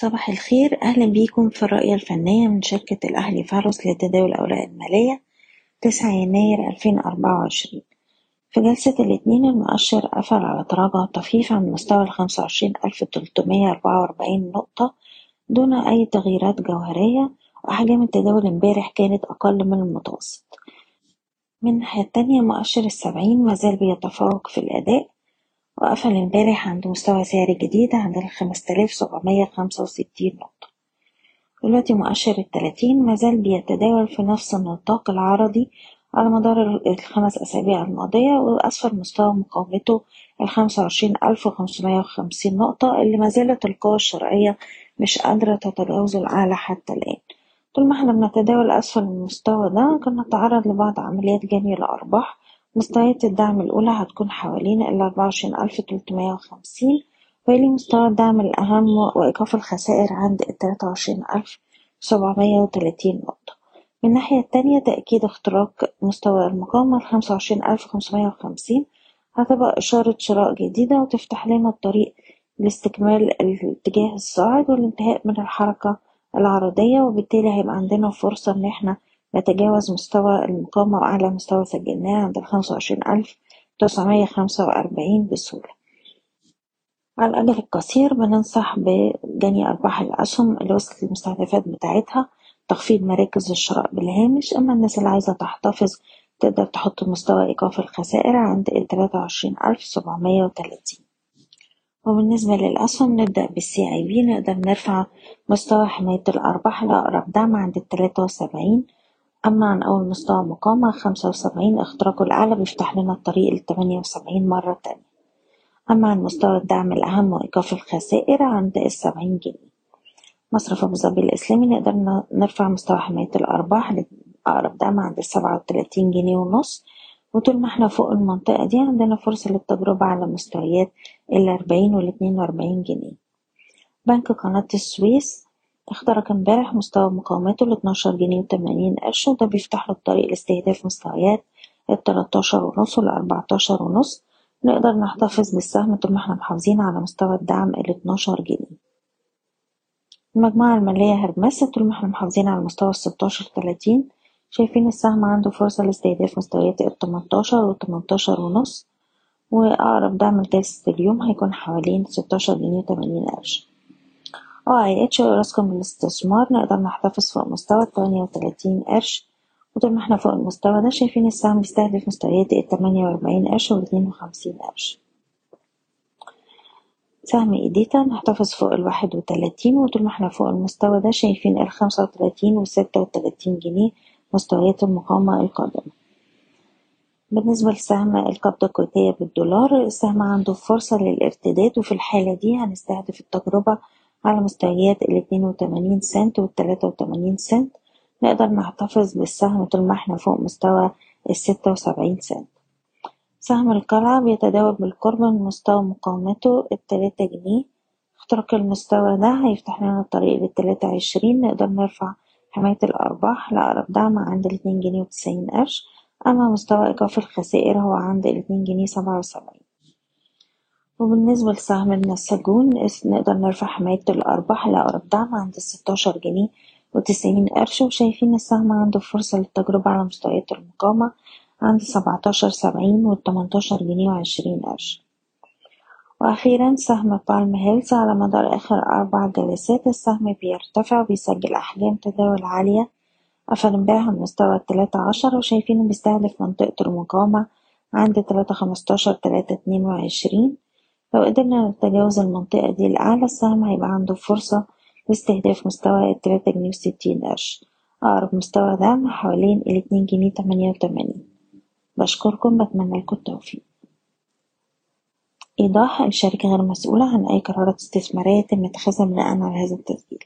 صباح الخير. أهلا بيكم في الرؤية الفنية من شركة الأهلي فارس لتداول الأوراق المالية تسعة يناير ألفين أربعة وعشرين. في جلسة الاثنين المؤشر قفل على تراجع طفيف عن مستوى أربعة وأربعين نقطة دون أي تغييرات جوهرية وأحجام التداول امبارح كانت أقل من المتوسط. من الناحية التانية مؤشر السبعين مازال بيتفوق في الأداء وقفل امبارح عند مستوى سعري جديد عند الخمسة آلاف سبعمية خمسة وستين نقطة. دلوقتي مؤشر التلاتين مازال بيتداول في نفس النطاق العرضي على مدار الخمس أسابيع الماضية وأسفل مستوى مقاومته الخمسة وعشرين ألف وخمسمية وخمسين نقطة اللي مازالت القوى الشرائية مش قادرة تتجاوز الأعلى حتى الآن. طول ما إحنا بنتداول أسفل المستوى ده كنا نتعرض لبعض عمليات جني الأرباح مستويات الدعم الأولى هتكون حوالين الأربعة ألف تلتمية وخمسين ويلي مستوى الدعم الأهم وإيقاف الخسائر عند التلاتة وعشرين ألف سبعمية وتلاتين نقطة. من الناحية التانية تأكيد اختراق مستوى المقاومة الخمسة وعشرين ألف خمسمية وخمسين. هتبقى إشارة شراء جديدة وتفتح لنا الطريق لاستكمال الاتجاه الصاعد والانتهاء من الحركة العرضية وبالتالي هيبقى عندنا فرصة إن إحنا نتجاوز مستوى المقاومة وأعلى مستوى سجلناه عند الخمسة وعشرين ألف تسعمية خمسة وأربعين بسهولة. على الأجل القصير بننصح بجني أرباح الأسهم اللي وصلت للمستهدفات بتاعتها تخفيض مراكز الشراء بالهامش. أما الناس اللي عايزة تحتفظ تقدر تحط مستوى إيقاف الخسائر عند التلاتة وعشرين ألف سبعمية وتلاتين. وبالنسبة للأسهم نبدأ بالسي آي بي. نقدر نرفع مستوى حماية الأرباح لأقرب دعم عند التلاتة وسبعين أما عن أول مستوى مقاومة خمسة وسبعين اختراقه الأعلى بيفتح لنا الطريق لتمانية وسبعين مرة تانية. أما عن مستوى الدعم الأهم وإيقاف الخسائر عند السبعين جنيه. مصرف أبو ظبي الإسلامي نقدر نرفع مستوى حماية الأرباح لأقرب دعم عند السبعة وتلاتين جنيه ونص. وطول ما إحنا فوق المنطقة دي عندنا فرصة للتجربة على مستويات الأربعين والاتنين وأربعين جنيه. بنك قناة السويس اخترق امبارح مستوى مقاومته لاتناشر جنيه وتمانين قرش وده بيفتح له الطريق لاستهداف مستويات التلاتاشر ونص والأربعتاشر ونص. نقدر نحتفظ بالسهم طول ما إحنا محافظين على مستوى الدعم الاتناشر جنيه. المجموعة المالية هرمس طول ما إحنا محافظين على مستوى الستاشر تلاتين. شايفين السهم عنده فرصة لاستهداف مستويات التمنتاشر والتمنتاشر ونص وأقرب دعم لجلسة اليوم هيكون حوالين ستاشر جنيه وتمانين قرش. OIH أوراسكوم للاستثمار نقدر نحتفظ فوق مستوى التمانية وتلاتين قرش. وطول ما إحنا فوق المستوى ده شايفين السهم بيستهدف مستويات التمانية وأربعين قرش والاتنين وخمسين قرش. سهم إيديتا نحتفظ فوق الواحد وتلاتين. وطول ما إحنا فوق المستوى ده شايفين الخمسة وتلاتين والستة وتلاتين جنيه مستويات المقاومة القادمة. بالنسبة لسهم القبضة الكويتية بالدولار السهم عنده فرصة للارتداد. وفي الحالة دي هنستهدف التجربة على مستويات الاتنين وتمانين سنت والتلاتة وتمانين سنت نقدر نحتفظ بالسهم طول ما إحنا فوق مستوى الستة وسبعين سنت. سهم القلعة بيتداول بالقرب من مستوى مقاومته التلاتة جنيه. اختراق المستوى ده هيفتح لنا الطريق للتلاتة عشرين نقدر نرفع حماية الأرباح لأقرب دعم عند الاتنين جنيه وتسعين قرش. أما مستوى إيقاف الخسائر هو عند الاتنين جنيه سبعة وسبعين. وبالنسبة لسهم النساجون نقدر نرفع حماية الأرباح لأقرب دعم عند الستاشر جنيه وتسعين قرش. وشايفين السهم عنده فرصة للتجربة على مستويات المقاومة عند سبعتاشر سبعين والتمنتاشر جنيه وعشرين قرش. وأخيرا سهم بالم هيلز على مدار آخر أربع جلسات. السهم بيرتفع وبيسجل أحجام تداول عالية. قفل امبارح عند مستوى التلاتة عشر وشايفينه بيستهدف منطقة المقاومة عند تلاتة خمستاشر تلاتة اتنين وعشرين. لو قدرنا نتجاوز المنطقة دي الأعلى السهم هيبقى عنده فرصة لاستهداف مستوى التلاتة جنيه وستين قرش. أقرب مستوى دعم حوالين الاتنين جنيه تمانية وتمانين. بشكركم بتمنى لكم التوفيق. إيضاح الشركة غير مسؤولة عن أي قرارات استثمارية يتم اتخاذها بناء على هذا التسجيل.